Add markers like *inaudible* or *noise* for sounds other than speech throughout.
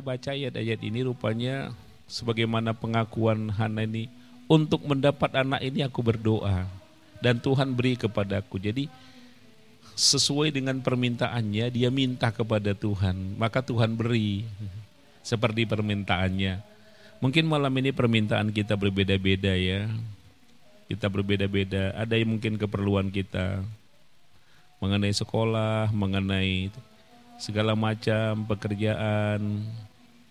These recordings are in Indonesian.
baca ayat-ayat ini rupanya sebagaimana pengakuan Hana ini untuk mendapat anak ini aku berdoa dan Tuhan beri kepadaku. Jadi sesuai dengan permintaannya dia minta kepada Tuhan, maka Tuhan beri seperti permintaannya. Mungkin malam ini permintaan kita berbeda-beda ya. Kita berbeda-beda. Ada yang mungkin keperluan kita mengenai sekolah, mengenai segala macam pekerjaan,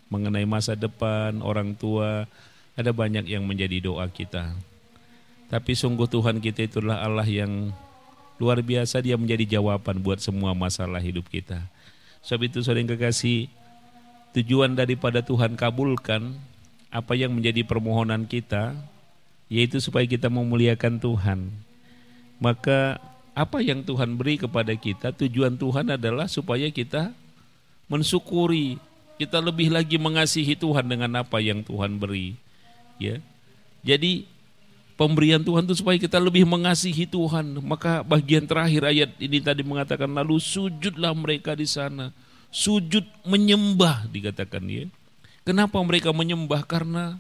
mengenai masa depan, orang tua, ada banyak yang menjadi doa kita. Tapi sungguh Tuhan kita itulah Allah yang luar biasa dia menjadi jawaban buat semua masalah hidup kita. Sebab itu sering kekasih, tujuan daripada Tuhan kabulkan apa yang menjadi permohonan kita, yaitu supaya kita memuliakan Tuhan. Maka apa yang Tuhan beri kepada kita, tujuan Tuhan adalah supaya kita mensyukuri, kita lebih lagi mengasihi Tuhan dengan apa yang Tuhan beri. Ya. Jadi pemberian Tuhan itu supaya kita lebih mengasihi Tuhan. Maka bagian terakhir ayat ini tadi mengatakan lalu sujudlah mereka di sana. Sujud menyembah dikatakan ya. Kenapa mereka menyembah? Karena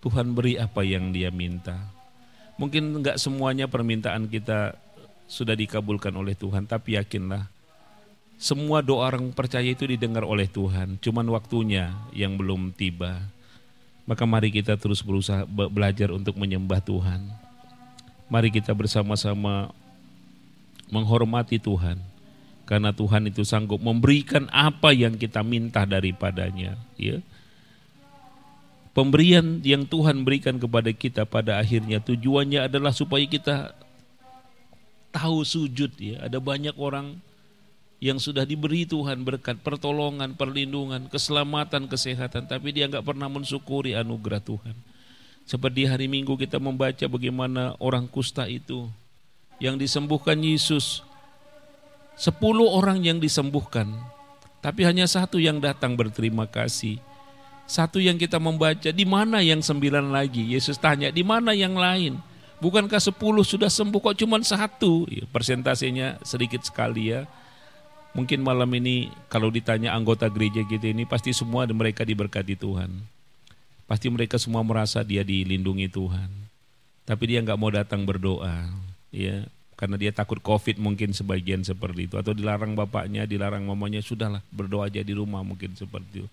Tuhan beri apa yang dia minta. Mungkin enggak semuanya permintaan kita sudah dikabulkan oleh Tuhan, tapi yakinlah semua doa orang percaya itu didengar oleh Tuhan, cuman waktunya yang belum tiba. Maka mari kita terus berusaha belajar untuk menyembah Tuhan. Mari kita bersama-sama menghormati Tuhan. Karena Tuhan itu sanggup memberikan apa yang kita minta daripadanya, ya Pemberian yang Tuhan berikan kepada kita pada akhirnya tujuannya adalah supaya kita tahu sujud ya. Ada banyak orang yang sudah diberi Tuhan berkat pertolongan, perlindungan, keselamatan, kesehatan, tapi dia nggak pernah mensyukuri anugerah Tuhan. Seperti hari Minggu kita membaca bagaimana orang kusta itu yang disembuhkan Yesus. Sepuluh orang yang disembuhkan, tapi hanya satu yang datang berterima kasih. Satu yang kita membaca, di mana yang sembilan lagi? Yesus tanya, di mana yang lain? Bukankah sepuluh sudah sembuh kok cuma satu? Ya, persentasenya sedikit sekali ya. Mungkin malam ini kalau ditanya anggota gereja gitu ini pasti semua mereka diberkati Tuhan. Pasti mereka semua merasa dia dilindungi Tuhan. Tapi dia nggak mau datang berdoa, ya karena dia takut COVID mungkin sebagian seperti itu atau dilarang bapaknya, dilarang mamanya sudahlah berdoa aja di rumah mungkin seperti itu.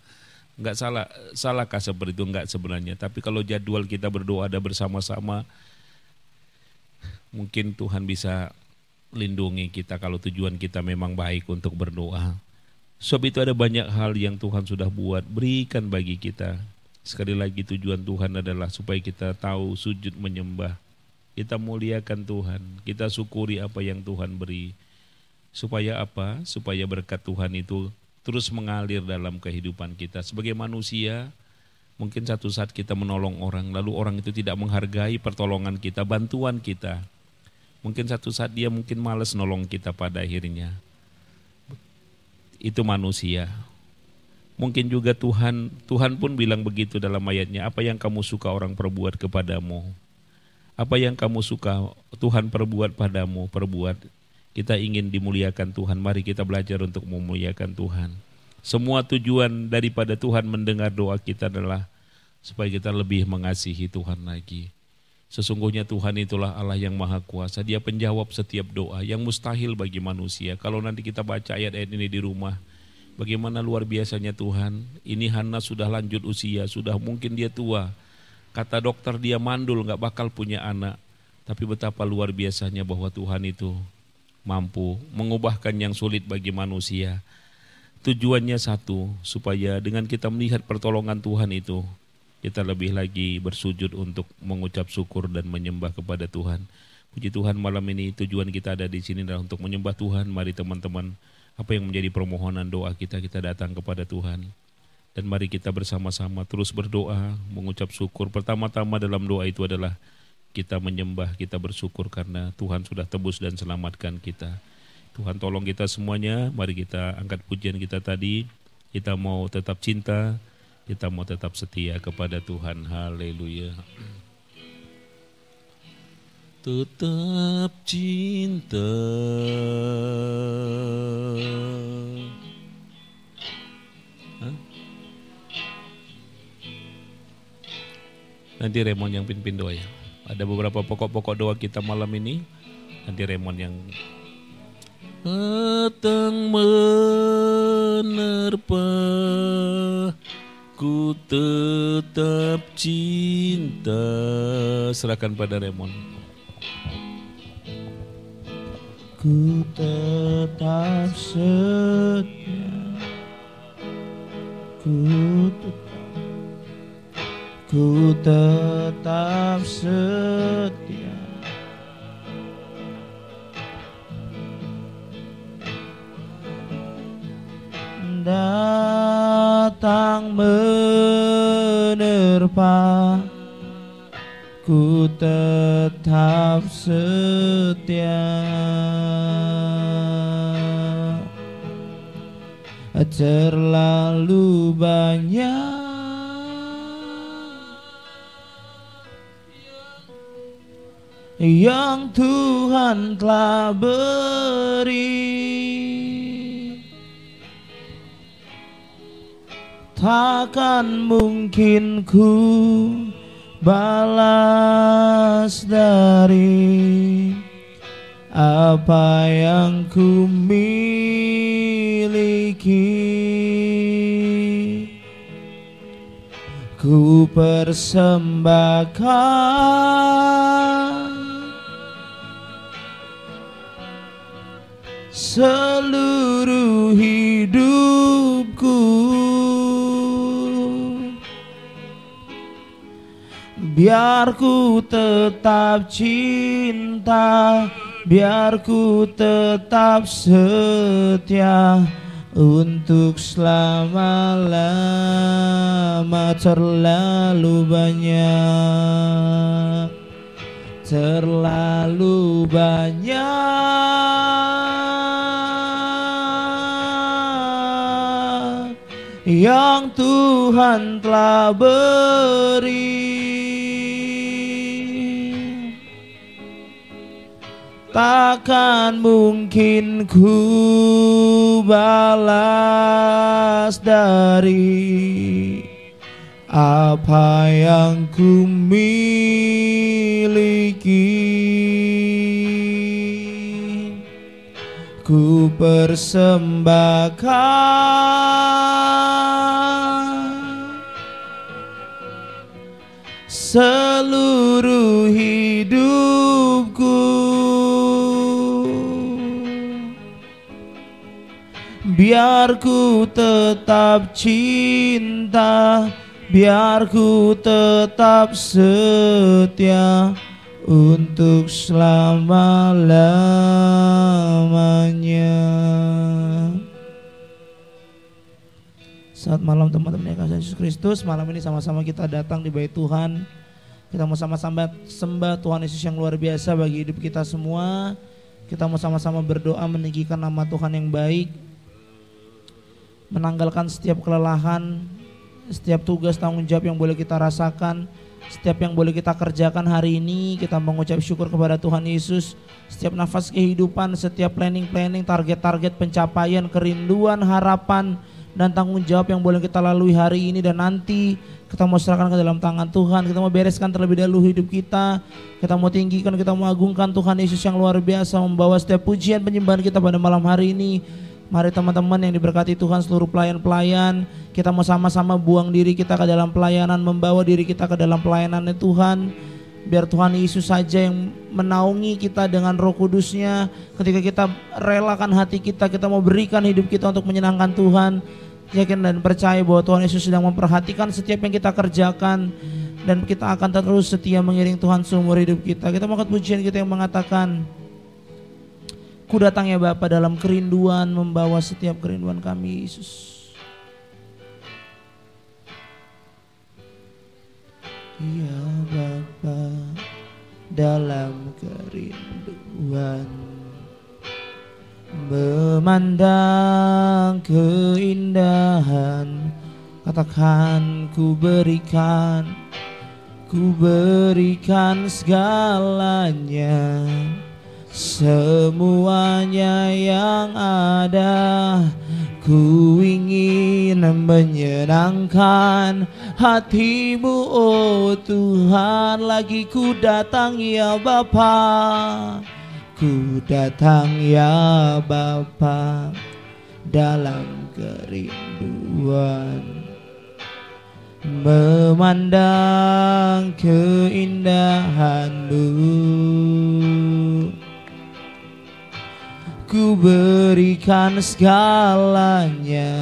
Enggak salah, salahkah seperti itu? Enggak sebenarnya. Tapi kalau jadwal kita berdoa ada bersama-sama, mungkin Tuhan bisa lindungi kita kalau tujuan kita memang baik untuk berdoa. Sebab itu ada banyak hal yang Tuhan sudah buat, berikan bagi kita. Sekali lagi tujuan Tuhan adalah supaya kita tahu sujud menyembah. Kita muliakan Tuhan, kita syukuri apa yang Tuhan beri. Supaya apa? Supaya berkat Tuhan itu terus mengalir dalam kehidupan kita. Sebagai manusia, mungkin satu saat kita menolong orang, lalu orang itu tidak menghargai pertolongan kita, bantuan kita. Mungkin satu saat dia mungkin males nolong kita pada akhirnya. Itu manusia. Mungkin juga Tuhan, Tuhan pun bilang begitu dalam ayatnya, apa yang kamu suka orang perbuat kepadamu. Apa yang kamu suka Tuhan perbuat padamu, perbuat kita ingin dimuliakan Tuhan, mari kita belajar untuk memuliakan Tuhan. Semua tujuan daripada Tuhan mendengar doa kita adalah supaya kita lebih mengasihi Tuhan lagi. Sesungguhnya Tuhan itulah Allah yang maha kuasa. Dia penjawab setiap doa yang mustahil bagi manusia. Kalau nanti kita baca ayat-ayat ini di rumah, bagaimana luar biasanya Tuhan. Ini Hana sudah lanjut usia, sudah mungkin dia tua. Kata dokter dia mandul, nggak bakal punya anak. Tapi betapa luar biasanya bahwa Tuhan itu mampu mengubahkan yang sulit bagi manusia. Tujuannya satu, supaya dengan kita melihat pertolongan Tuhan itu, kita lebih lagi bersujud untuk mengucap syukur dan menyembah kepada Tuhan. Puji Tuhan malam ini tujuan kita ada di sini adalah untuk menyembah Tuhan. Mari teman-teman, apa yang menjadi permohonan doa kita, kita datang kepada Tuhan. Dan mari kita bersama-sama terus berdoa, mengucap syukur. Pertama-tama dalam doa itu adalah kita menyembah, kita bersyukur karena Tuhan sudah tebus dan selamatkan kita. Tuhan tolong kita semuanya, mari kita angkat pujian kita tadi. Kita mau tetap cinta, kita mau tetap setia kepada Tuhan. Haleluya. Tetap cinta Nanti Raymond yang pimpin doa ya. Ada beberapa pokok-pokok doa kita malam ini. Nanti Raymond yang Datang menerpa Ku tetap cinta. Serahkan pada Remon Ku tetap setia. Ku tetap Ku tetap setia Datang menerpa. Ku tetap setia. Terlalu banyak Yang Tuhan telah beri Takkan mungkin ku balas dari apa yang ku miliki ku persembahkan seluruh hidupku Biar ku tetap cinta Biar ku tetap setia Untuk selama-lama terlalu banyak Terlalu banyak Yang Tuhan telah beri Takkan mungkin ku balas dari apa yang ku miliki. Ku persembahkan seluruh hidupku Biar ku tetap cinta Biar ku tetap setia Untuk selama-lamanya. Saat malam teman-teman yang kasih Yesus Kristus. Malam ini sama-sama kita datang di bait Tuhan. Kita mau sama-sama sembah Tuhan Yesus yang luar biasa bagi hidup kita semua. Kita mau sama-sama berdoa meninggikan nama Tuhan yang baik menanggalkan setiap kelelahan, setiap tugas tanggung jawab yang boleh kita rasakan, setiap yang boleh kita kerjakan hari ini, kita mengucap syukur kepada Tuhan Yesus. Setiap nafas kehidupan, setiap planning-planning, target-target pencapaian, kerinduan, harapan, dan tanggung jawab yang boleh kita lalui hari ini dan nanti kita mau serahkan ke dalam tangan Tuhan. Kita mau bereskan terlebih dahulu hidup kita. Kita mau tinggikan kita mau agungkan Tuhan Yesus yang luar biasa membawa setiap pujian penyembahan kita pada malam hari ini Mari teman-teman yang diberkati Tuhan seluruh pelayan-pelayan Kita mau sama-sama buang diri kita ke dalam pelayanan Membawa diri kita ke dalam pelayanannya Tuhan. Biar Tuhan Yesus saja yang menaungi kita dengan roh kudusnya. Ketika kita relakan hati kita Kita mau berikan hidup kita untuk menyenangkan Tuhan. Yakin dan percaya bahwa Tuhan Yesus sedang memperhatikan setiap yang kita kerjakan. Dan kita akan terus setia mengiring Tuhan seumur hidup kita. Kita mau pujian kita yang mengatakan Ku datang ya Bapa dalam kerinduan membawa setiap kerinduan kami Yesus. Ya Bapa dalam kerinduan memandang keindahan katakan ku berikan ku berikan segalanya Semuanya yang ada Ku ingin menyenangkan hatimu. Oh Tuhan Lagi ku datang ya Bapa. Ku datang ya Bapa Dalam kerinduan. Memandang keindahanmu Ku berikan segalanya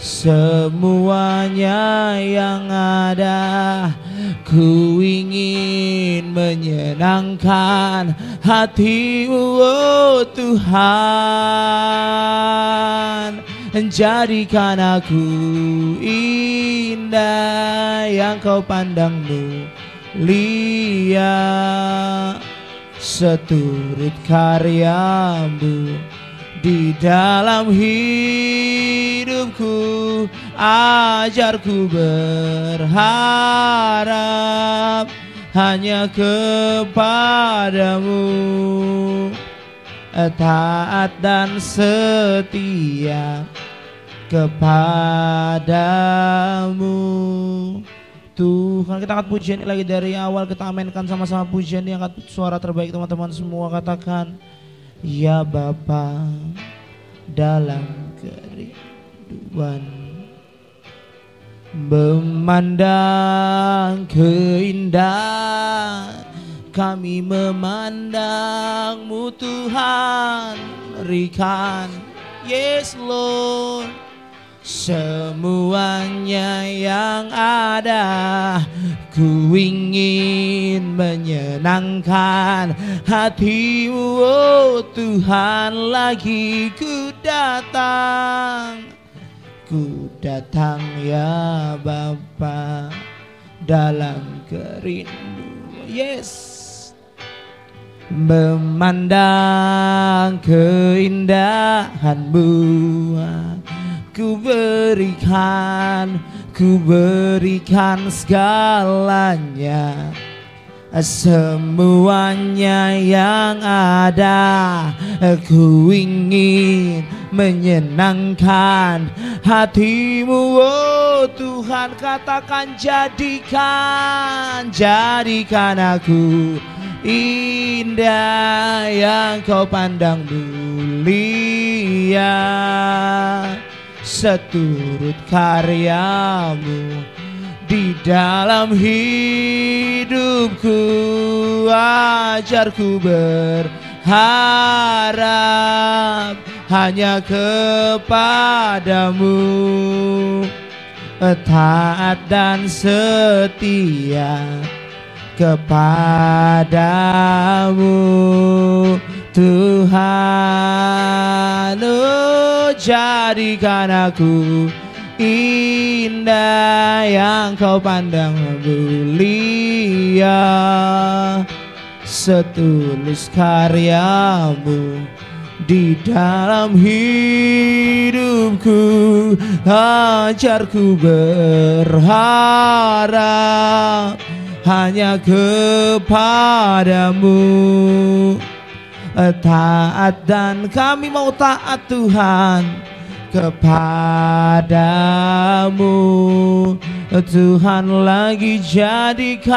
Semuanya yang ada. Ku ingin menyenangkan hatimu oh Tuhan. Jadikan aku indah yang kau pandang mulia Seturut karyamu di dalam hidupku Ajarku berharap hanya kepadamu. Taat dan setia kepadamu Tuhan kita angkat pujian lagi dari awal kita amenkan sama-sama pujian yang angkat suara terbaik teman-teman semua katakan Ya Bapa dalam kerinduan memandang keindahan kami memandangmu Tuhan Rikan Yes Lord Semuanya yang ada Ku ingin menyenangkan hatimu. Oh Tuhan lagi ku datang. Ku datang ya Bapa dalam kerinduan. Yes. Memandang keindahanmu ku berikan ku berikan segalanya. Semuanya yang ada ku ingin menyenangkan hatimu. Oh Tuhan katakan jadikan jadikan aku indah yang kau pandang mulia seturut karyamu di dalam hidupku ajarku berharap hanya kepadamu. Taat dan setia kepadamu Tuhan oh, jadikan aku indah yang kau pandang mulia. Setulus karyamu di dalam hidupku ajarku berharap hanya kepadamu taat dan kami mau taat Tuhan kepadamu. Tuhan lagi jadikan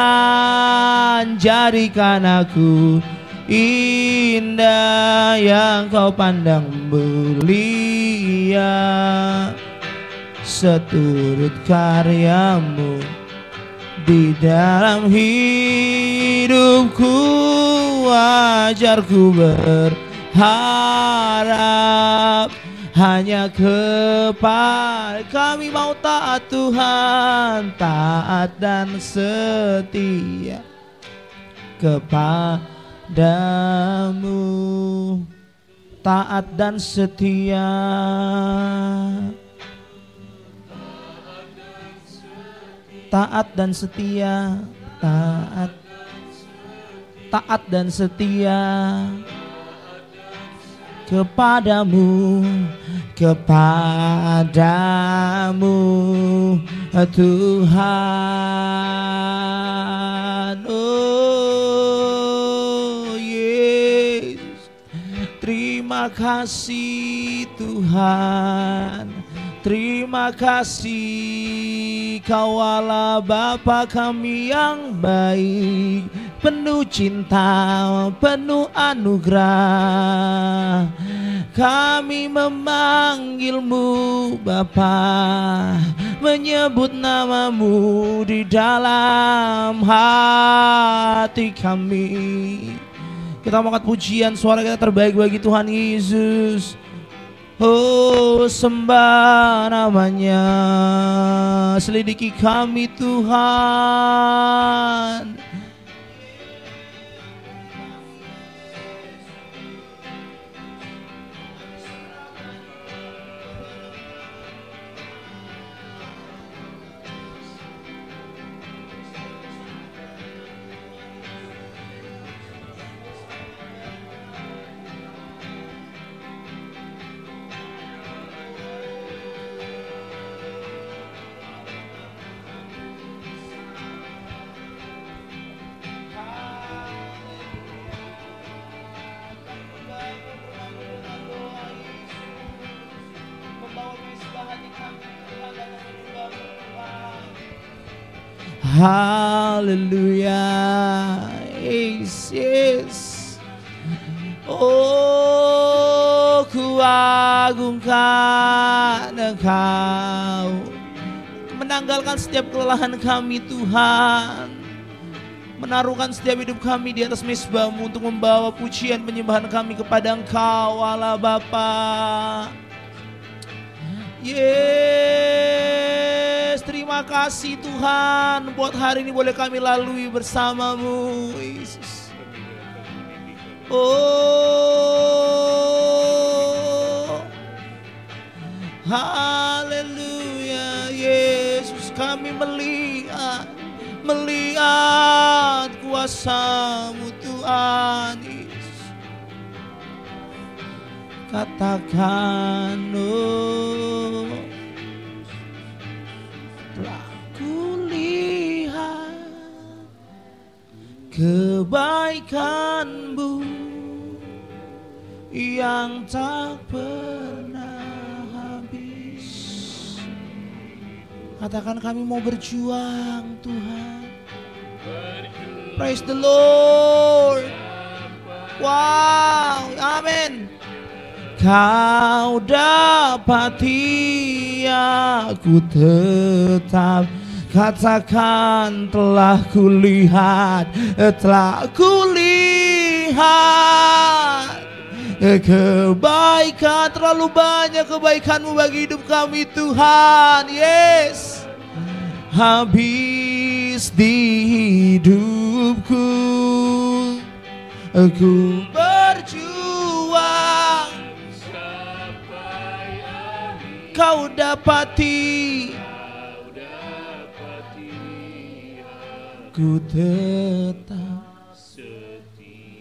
jadikan aku indah yang kau pandang mulia. Seturut karyamu di dalam hidupku wajarku berharap hanya kepada kami mau taat Tuhan taat dan setia kepadamu. Taat dan setia. Taat dan setia taat taat dan setia kepadamu kepadamu Tuhan. Oh Yesus. Terima kasih Tuhan. Terima kasih Kau Bapa kami yang baik Penuh cinta, penuh anugerah. Kami memanggilmu Bapa. Menyebut namamu di dalam hati kami. Kita angkat pujian suara kita terbaik bagi Tuhan Yesus. Oh sembah namanya. Selidiki kami Tuhan Haleluya. Yes, yes. Oh, ku agungkan Engkau. Menanggalkan setiap kelelahan kami Tuhan. Menaruhkan setiap hidup kami di atas mesbahmu untuk membawa pujian penyembahan kami kepada Engkau Allah Bapa. Yes, kasih Tuhan buat hari ini boleh kami lalui bersamamu, Yesus. Oh, haleluya, Yesus kami melihat, melihat kuasamu Tuhan. katakan yang tak pernah habis. Katakan kami mau berjuang Tuhan. Praise the Lord. Wow amin. Kau dapati aku tetap Katakan telah kulihat, telah kulihat. Kebaikan, terlalu banyak kebaikanmu bagi hidup kami Tuhan Yes Habis di hidupku. Aku berjuang. Kau dapati ku tetap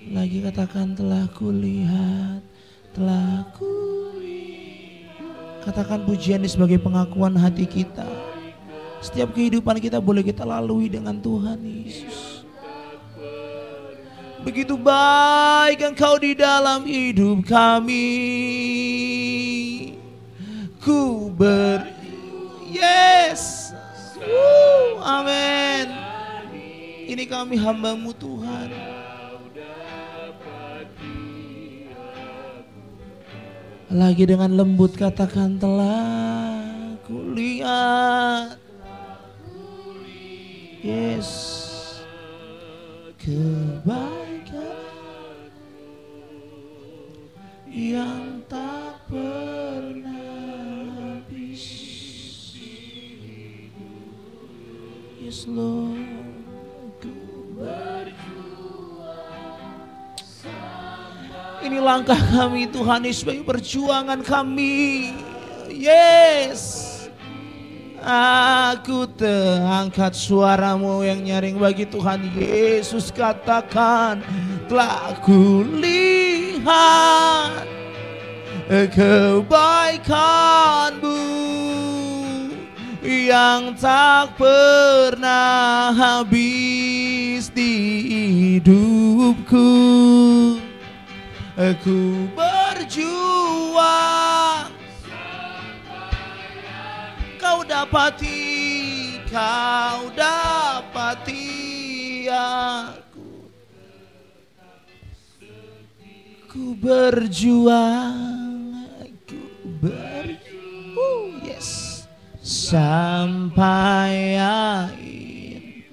lagi katakan telah kulihat telah ku katakan pujian ini sebagai pengakuan hati kita. Setiap kehidupan kita boleh kita lalui dengan Tuhan Yesus. Begitu baik engkau di dalam hidup kami. Ku ber yes. Woo, amin ini kami hambamu Tuhan. Lagi dengan lembut katakan telah kulihat. Yes. Kebaikan yang tak pernah Yes Lord Ini langkah kami Tuhan Yesus sebagai perjuangan kami. Yes. Aku terangkat suaramu yang nyaring bagi Tuhan Yesus katakan Telah kulihat kebaikanmu yang tak pernah habis di hidupku. Aku berjuang. Kau dapati, kau dapati aku. Ku berjuang, aku berjuang sampai akhir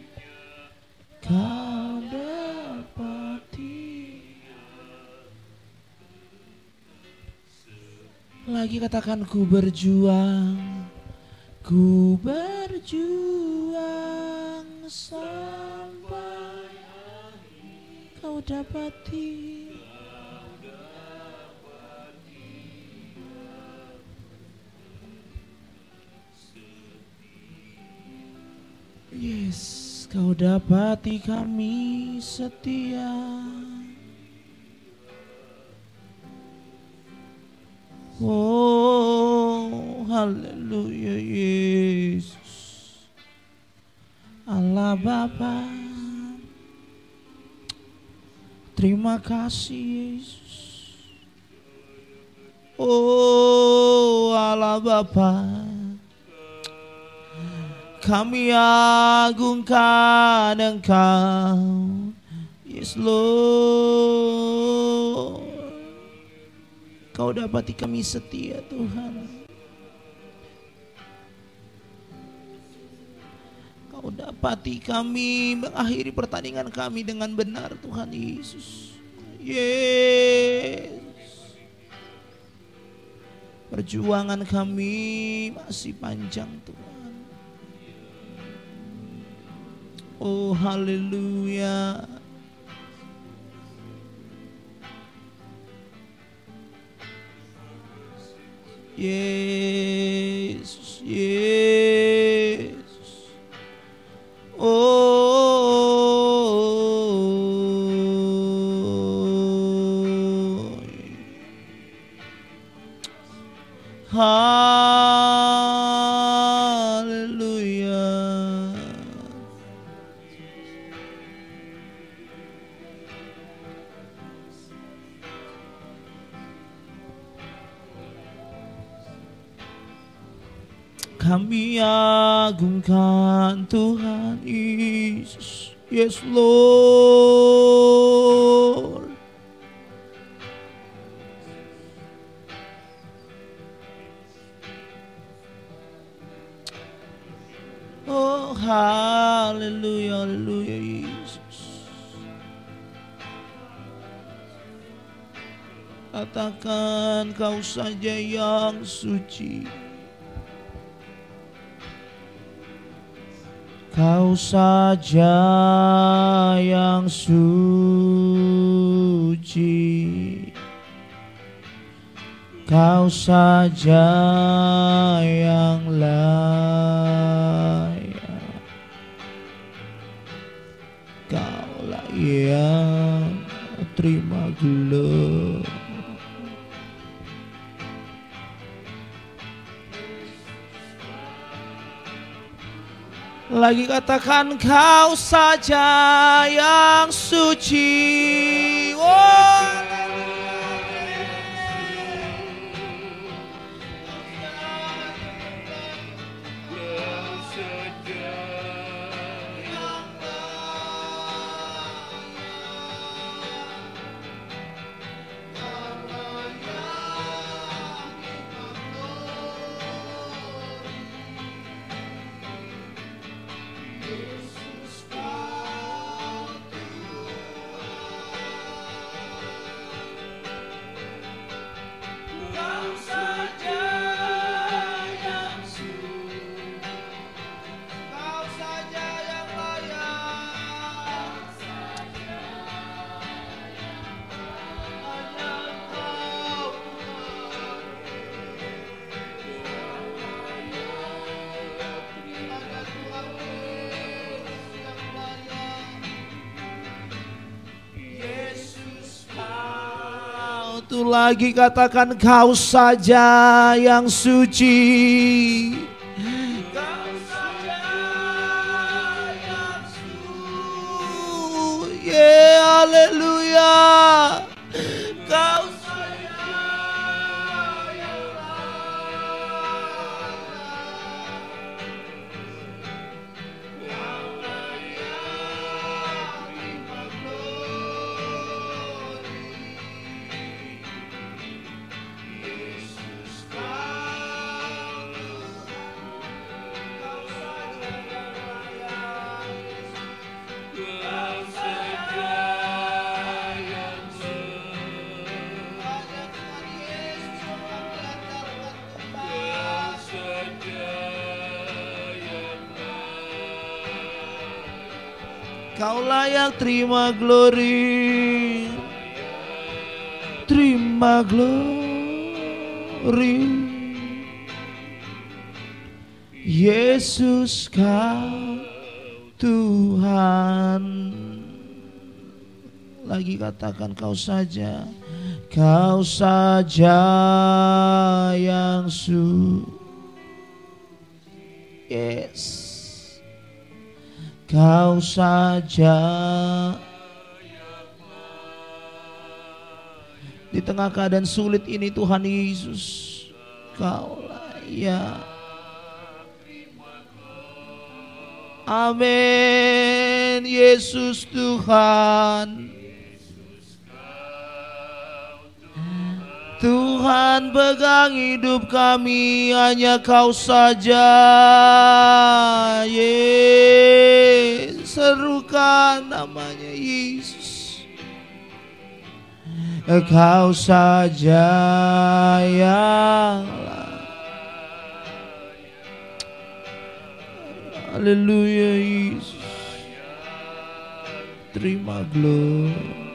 kau dapati. Lagi katakan ku berjuang, ku berjuang sampai kau dapati. Yes, kau dapati kami setia. Oh, haleluya Yesus. Allah Bapa. Terima kasih Yesus. Oh, Allah Bapa. Kami agungkan Engkau. Yes, Lord. Kau dapati kami setia Tuhan. Kau dapati kami mengakhiri pertandingan kami dengan benar Tuhan Yesus. Yes. Perjuangan kami masih panjang Tuhan. Oh haleluya. Yesus, Yesus. Oh. Haleluya. Kami agungkan Tuhan Yesus. Yes, Lord. Oh, haleluya, haleluya, Yesus. Katakan kau saja yang suci. Kau saja yang suci. Kau saja yang layak. Kaulah yang terima gelar. Lagi katakan kau saja yang suci. Oh, kau tuh lagi katakan kau saja yang suci. Kau layak terima glory. Terima glory. Yesus kau Tuhan. Lagi katakan kau saja. Kau saja yang su Kau saja. Di tengah keadaan sulit ini Tuhan Yesus Kau layak. Amin. Yesus Tuhan. Tuhan pegang hidup kami hanya kau saja Yesus Serukan namanya Yesus. Kau saja yang Haleluya Yesus. Terima glory.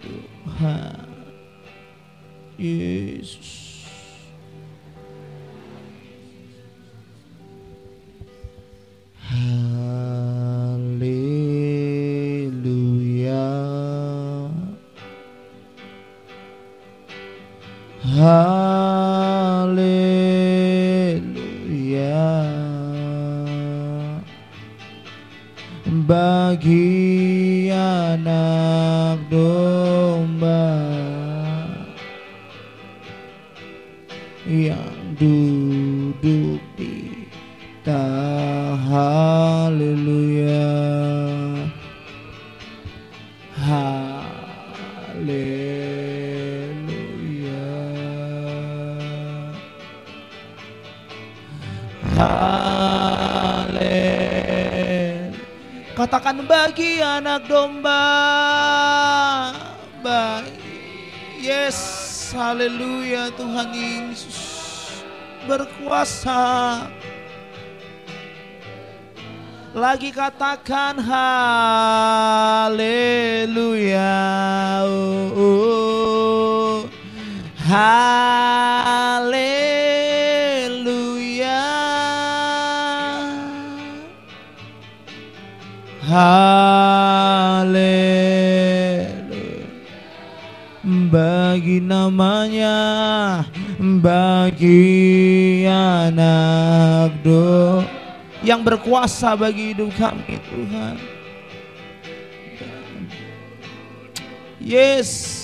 Tuhan Yesus bagi anak domba. Bagi Yes Haleluya Tuhan Yesus. Berkuasa. Lagi katakan haleluya. Oh, oh. haleluya haleluya bagi namanya bagi anak do yang berkuasa bagi hidup kami Tuhan. Yes.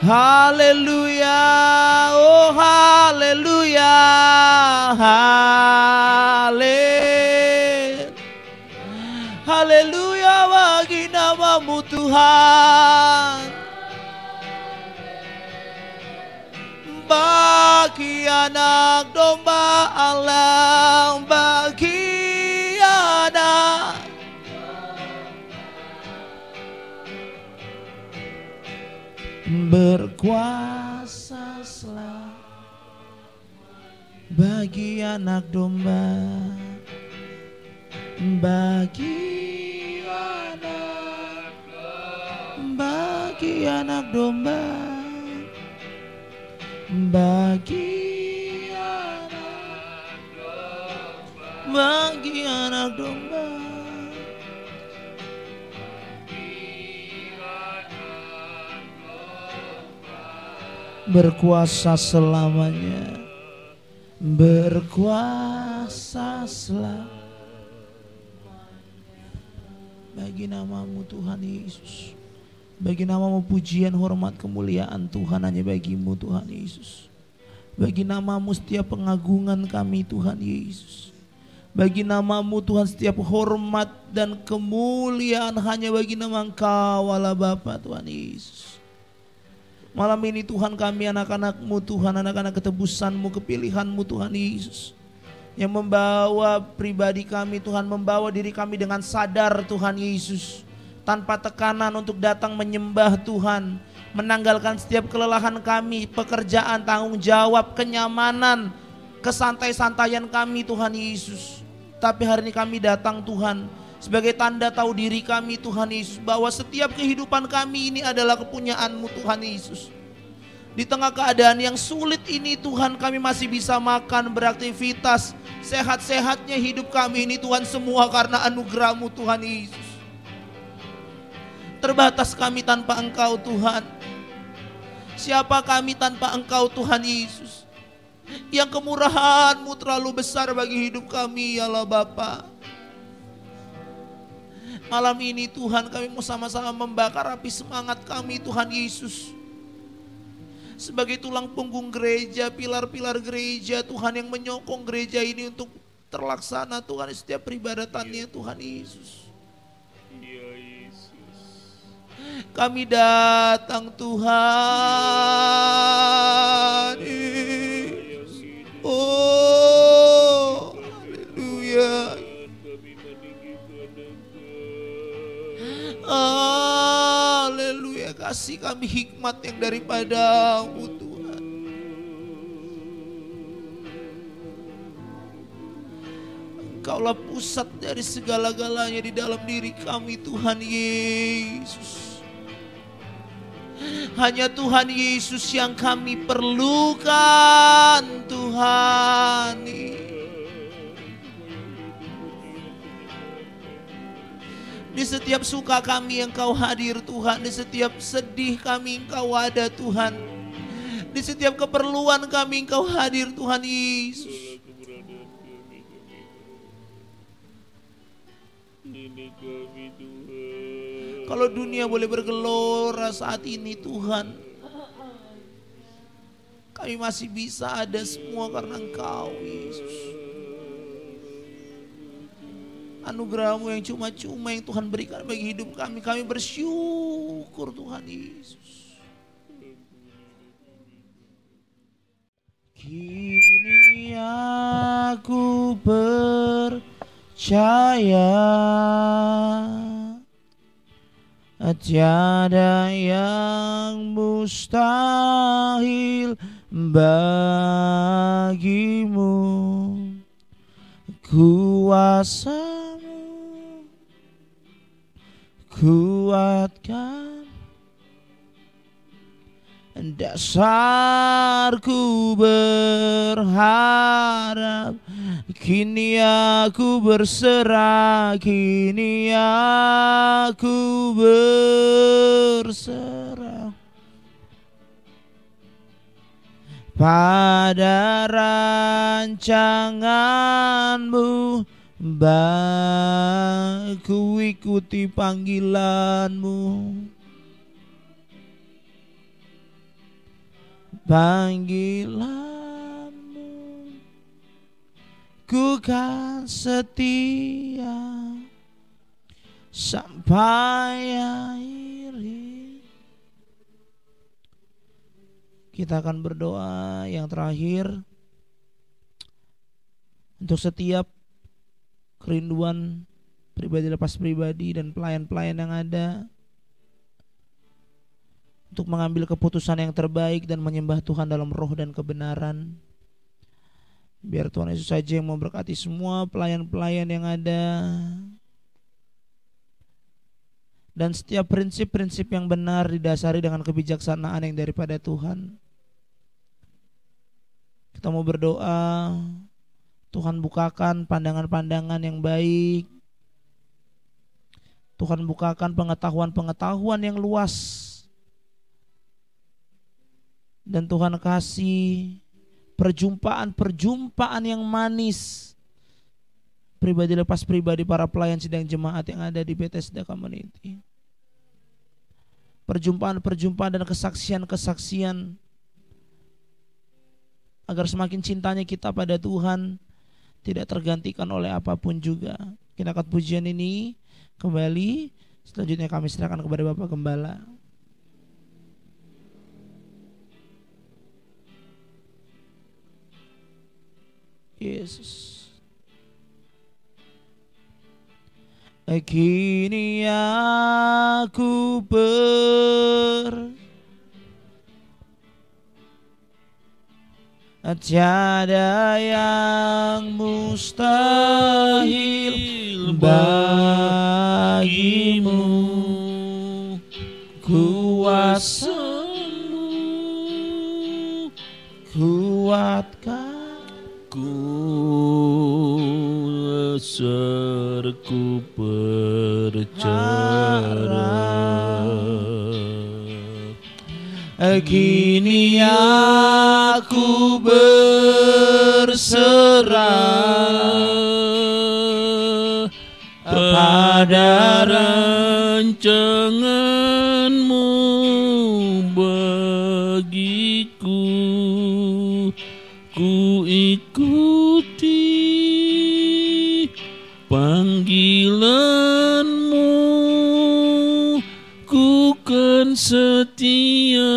Haleluya. Oh haleluya. Hale. Haleluya Tuhan. bagi anak domba Allah bagi anak berkuasa selalu bagi anak domba bagi anak domba. Bagi anak bagi anak domba. Berkuasa selamanya. Berkuasa selamanya. Bagi namamu Tuhan Yesus bagi namamu pujian, hormat, kemuliaan Tuhan hanya bagimu Tuhan Yesus. Bagi namamu setiap pengagungan kami Tuhan Yesus. Bagi namamu Tuhan setiap hormat dan kemuliaan hanya bagi nama Engkau Allah Bapa Tuhan Yesus. Malam ini Tuhan kami anak-anakmu Tuhan, anak-anak ketebusanmu, kepilihanmu Tuhan Yesus. Yang membawa pribadi kami Tuhan, membawa diri kami dengan sadar Tuhan Yesus tanpa tekanan untuk datang menyembah Tuhan, menanggalkan setiap kelelahan kami, pekerjaan, tanggung jawab, kenyamanan, kesantai-santaian kami Tuhan Yesus. Tapi hari ini kami datang Tuhan sebagai tanda tahu diri kami Tuhan Yesus bahwa setiap kehidupan kami ini adalah kepunyaanmu Tuhan Yesus. Di tengah keadaan yang sulit ini Tuhan kami masih bisa makan, beraktivitas, sehat-sehatnya hidup kami ini Tuhan semua karena anugerahmu Tuhan Yesus. Terbatas kami tanpa Engkau Tuhan. Siapa kami tanpa Engkau Tuhan Yesus? Yang kemurahanmu terlalu besar bagi hidup kami ya Allah Bapa. Malam ini Tuhan kami mau sama-sama membakar api semangat kami Tuhan Yesus sebagai tulang punggung gereja, pilar-pilar gereja, Tuhan yang menyokong gereja ini untuk terlaksana Tuhan setiap peribadatannya Tuhan Yesus. Kami datang Tuhan. Oh, haleluya. Haleluya kasih kami hikmat yang daripadamu Tuhan. Engkaulah pusat dari segala-galanya di dalam diri kami Tuhan Yesus. Hanya Tuhan Yesus yang kami perlukan Tuhan. Di setiap suka kami Engkau hadir Tuhan. Di setiap sedih kami Engkau ada Tuhan. Di setiap keperluan kami Engkau hadir Tuhan Yesus. Kalau dunia boleh bergelora saat ini Tuhan. Kami masih bisa ada semua karena Engkau Yesus anugerahmu yang cuma-cuma yang Tuhan berikan bagi hidup kami. Kami bersyukur Tuhan Yesus. Kini aku percaya Tiada yang mustahil bagimu. Kuasa kuatkan. Dasarku berharap kini aku berserah kini aku berserah. Pada rancanganmu Baku ikuti panggilanmu. Panggilanmu Ku kan setia Sampai akhir Kita akan berdoa yang terakhir Untuk setiap kerinduan pribadi lepas pribadi dan pelayan-pelayan yang ada untuk mengambil keputusan yang terbaik dan menyembah Tuhan dalam roh dan kebenaran. Biar Tuhan Yesus saja yang memberkati semua pelayan-pelayan yang ada. Dan setiap prinsip-prinsip yang benar didasari dengan kebijaksanaan yang daripada Tuhan. Kita mau berdoa Tuhan bukakan pandangan-pandangan yang baik. Tuhan bukakan pengetahuan-pengetahuan yang luas. Dan Tuhan kasih perjumpaan-perjumpaan yang manis. Pribadi lepas pribadi para pelayan sidang jemaat yang ada di Bethesda Community. Perjumpaan-perjumpaan dan kesaksian-kesaksian agar semakin cintanya kita pada Tuhan tidak tergantikan oleh apa pun juga. Kita akan pujian ini kembali selanjutnya kami serahkan kepada Bapak Gembala. Yesus. Kini aku ber Tiada yang mustahil bagimu Kuasamu kuatkan ku serku percaya Kini aku berserah pada rancanganmu bagiku. Ku ikuti panggilanmu ku kan setia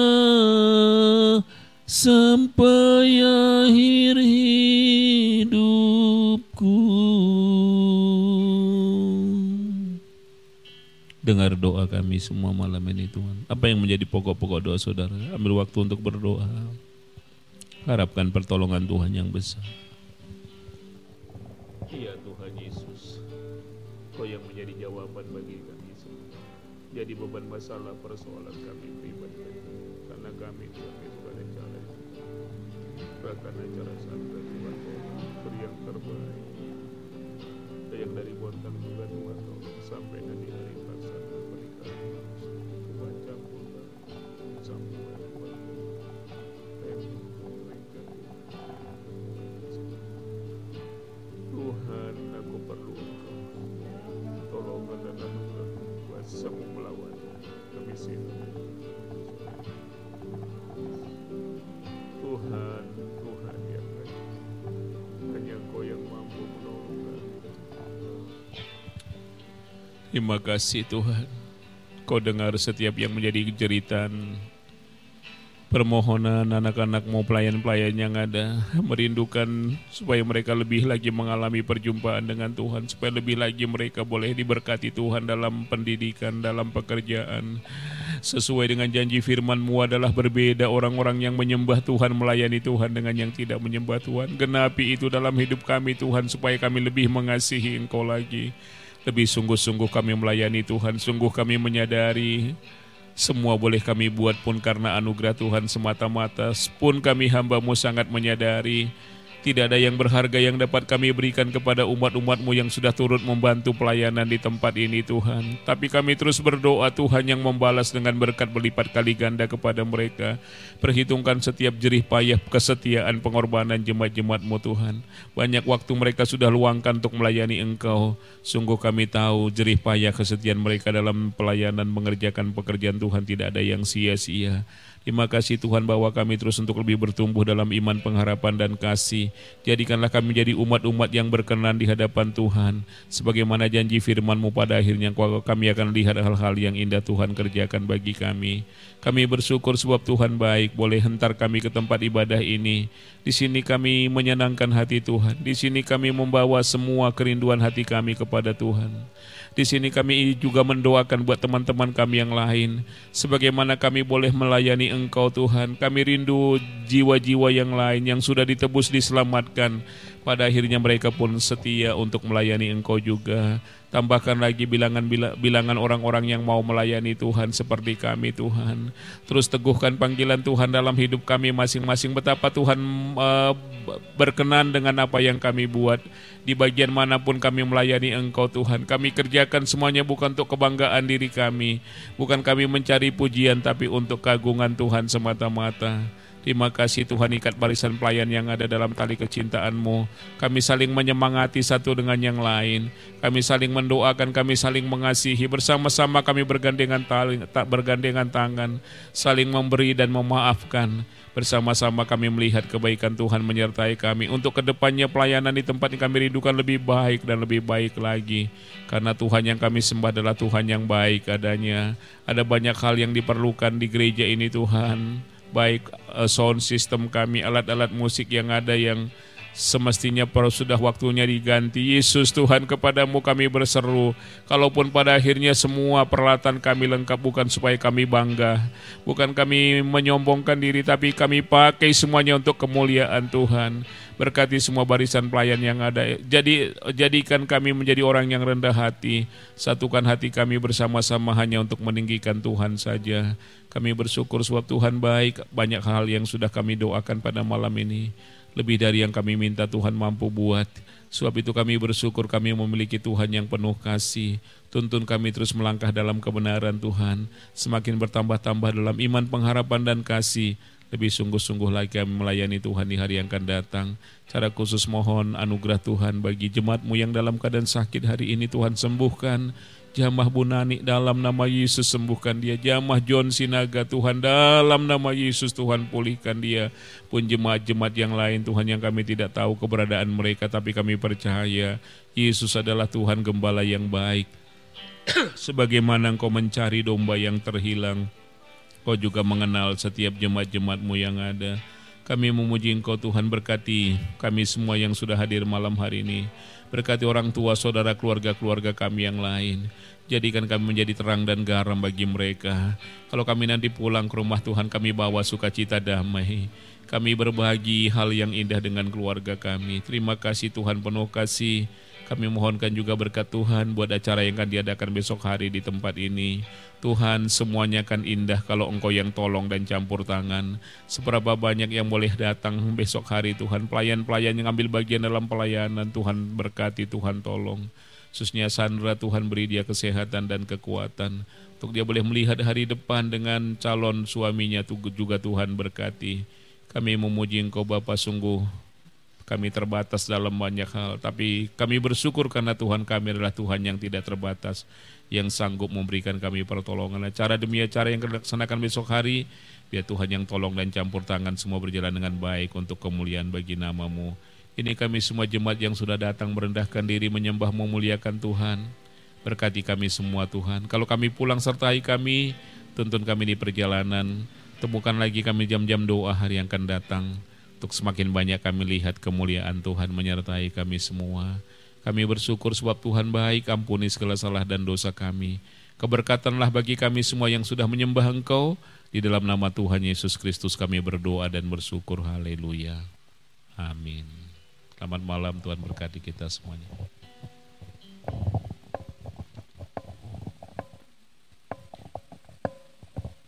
sampai akhir hidupku Dengar doa kami semua malam ini Tuhan. Apa yang menjadi pokok-pokok doa saudara? Ambil waktu untuk berdoa. Harapkan pertolongan Tuhan yang besar. Iya Tuhan Yesus. Kau yang menjadi jawaban bagi kami semua. Jadi beban masalah persoalan kami pribadi. Karena kami Tuhan itu ada cara. Bahkan acara santai Tuhan beri yang terbaik. Yang dari bontan juga Tuhan sampai nanti hari kemiskinan Tuhan Tuhan yang baik hanya Engkau yang mampu menolong kami Terima kasih Tuhan. Kau dengar setiap yang menjadi jeritan permohonan anak-anakmu pelayan-pelayan yang ada merindukan supaya mereka lebih lagi mengalami perjumpaan dengan Tuhan supaya lebih lagi mereka boleh diberkati Tuhan dalam pendidikan dalam pekerjaan. Sesuai dengan janji firman-Mu adalah berbeda orang-orang yang menyembah Tuhan melayani Tuhan dengan yang tidak menyembah Tuhan. Genapi itu dalam hidup kami Tuhan supaya kami lebih mengasihi Engkau lagi. Lebih sungguh-sungguh kami melayani Tuhan sungguh kami menyadari semua boleh kami buat pun karena anugerah Tuhan semata-mata. Pun kami hambamu sangat menyadari tidak ada yang berharga yang dapat kami berikan kepada umat-umatmu yang sudah turut membantu pelayanan di tempat ini Tuhan. Tapi kami terus berdoa Tuhan yang membalas dengan berkat berlipat kali ganda kepada mereka. Perhitungkan setiap jerih payah kesetiaan pengorbanan jemaat-jemaatmu Tuhan. Banyak waktu mereka sudah luangkan untuk melayani Engkau. Sungguh kami tahu jerih payah kesetiaan mereka dalam pelayanan mengerjakan pekerjaan Tuhan tidak ada yang sia-sia. Terima kasih Tuhan bahwa kami terus untuk lebih bertumbuh dalam iman, pengharapan, dan kasih. Jadikanlah kami menjadi umat-umat yang berkenan di hadapan Tuhan. Sebagaimana janji firman-Mu pada akhirnya kami akan lihat hal-hal yang indah Tuhan kerjakan bagi kami. Kami bersyukur sebab Tuhan baik, boleh hentar kami ke tempat ibadah ini. Di sini kami menyenangkan hati Tuhan. Di sini kami membawa semua kerinduan hati kami kepada Tuhan. Di sini kami juga mendoakan buat teman-teman kami yang lain. Sebagaimana kami boleh melayani Engkau Tuhan. Kami rindu jiwa-jiwa yang lain yang sudah ditebus diselamatkan. Pada akhirnya mereka pun setia untuk melayani Engkau juga. Tambahkan lagi bilangan bilangan orang-orang yang mau melayani Tuhan seperti kami Tuhan. Terus teguhkan panggilan Tuhan dalam hidup kami masing-masing. Betapa Tuhan uh, berkenan dengan apa yang kami buat. Di bagian mana pun kami melayani Engkau Tuhan. Kami kerjakan semuanya bukan untuk kebanggaan diri kami. Bukan kami mencari pujian tapi untuk kagungan Tuhan semata-mata. Terima kasih Tuhan ikat barisan pelayan yang ada dalam tali kecintaan-Mu. Kami saling menyemangati satu dengan yang lain. Kami saling mendoakan, kami saling mengasihi. Bersama-sama kami bergandengan, tali, tak bergandengan tangan, saling memberi dan memaafkan. Bersama-sama kami melihat kebaikan Tuhan menyertai kami. Untuk ke depannya pelayanan di tempat yang kami rindukan lebih baik dan lebih baik lagi. Karena Tuhan yang kami sembah adalah Tuhan yang baik adanya. Ada banyak hal yang diperlukan di gereja ini Tuhan baik uh, sound system kami, alat-alat musik yang ada yang Semestinya sudah waktunya diganti. Yesus Tuhan kepadamu kami berseru. Kalaupun pada akhirnya semua peralatan kami lengkap bukan supaya kami bangga. Bukan kami menyombongkan diri tapi kami pakai semuanya untuk kemuliaan Tuhan. Berkati semua barisan pelayan yang ada. Jadi jadikan kami menjadi orang yang rendah hati. Satukan hati kami bersama-sama hanya untuk meninggikan Tuhan saja. Kami bersyukur sebab Tuhan baik. Banyak hal yang sudah kami doakan pada malam ini lebih dari yang kami minta Tuhan mampu buat. Sebab itu kami bersyukur kami memiliki Tuhan yang penuh kasih. Tuntun kami terus melangkah dalam kebenaran Tuhan. Semakin bertambah-tambah dalam iman, pengharapan, dan kasih. Lebih sungguh-sungguh lagi kami melayani Tuhan di hari yang akan datang. Cara khusus mohon anugerah Tuhan bagi jemaatmu yang dalam keadaan sakit hari ini Tuhan sembuhkan Jamah Bunani dalam nama Yesus sembuhkan dia. Jamah John Sinaga Tuhan dalam nama Yesus Tuhan pulihkan dia. Pun jemaat-jemaat yang lain Tuhan yang kami tidak tahu keberadaan mereka tapi kami percaya Yesus adalah Tuhan gembala yang baik. *coughs* Sebagaimana engkau mencari domba yang terhilang, kau juga mengenal setiap jemaat-jemaatmu yang ada. Kami memuji engkau Tuhan berkati kami semua yang sudah hadir malam hari ini. Berkati orang tua, saudara, keluarga-keluarga kami yang lain. Jadikan kami menjadi terang dan garam bagi mereka. Kalau kami nanti pulang ke rumah Tuhan, kami bawa sukacita damai. Kami berbagi hal yang indah dengan keluarga kami. Terima kasih Tuhan penuh kasih. Kami mohonkan juga berkat Tuhan buat acara yang akan diadakan besok hari di tempat ini. Tuhan semuanya akan indah kalau Engkau yang tolong dan campur tangan. Seberapa banyak yang boleh datang besok hari Tuhan. Pelayan-pelayan yang ambil bagian dalam pelayanan Tuhan berkati, Tuhan tolong. Khususnya Sandra Tuhan beri dia kesehatan dan kekuatan. Untuk dia boleh melihat hari depan dengan calon suaminya juga Tuhan berkati. Kami memuji Engkau Bapa sungguh kami terbatas dalam banyak hal, tapi kami bersyukur karena Tuhan kami adalah Tuhan yang tidak terbatas, yang sanggup memberikan kami pertolongan. Cara demi cara yang dilaksanakan besok hari, biar Tuhan yang tolong dan campur tangan semua berjalan dengan baik untuk kemuliaan bagi namamu. Ini kami semua jemaat yang sudah datang merendahkan diri menyembah memuliakan Tuhan. Berkati kami semua Tuhan. Kalau kami pulang sertai kami, tuntun kami di perjalanan. Temukan lagi kami jam-jam doa hari yang akan datang untuk semakin banyak kami lihat kemuliaan Tuhan menyertai kami semua. Kami bersyukur sebab Tuhan baik, ampuni segala salah dan dosa kami. Keberkatanlah bagi kami semua yang sudah menyembah Engkau. Di dalam nama Tuhan Yesus Kristus kami berdoa dan bersyukur. Haleluya. Amin. Selamat malam Tuhan berkati kita semuanya.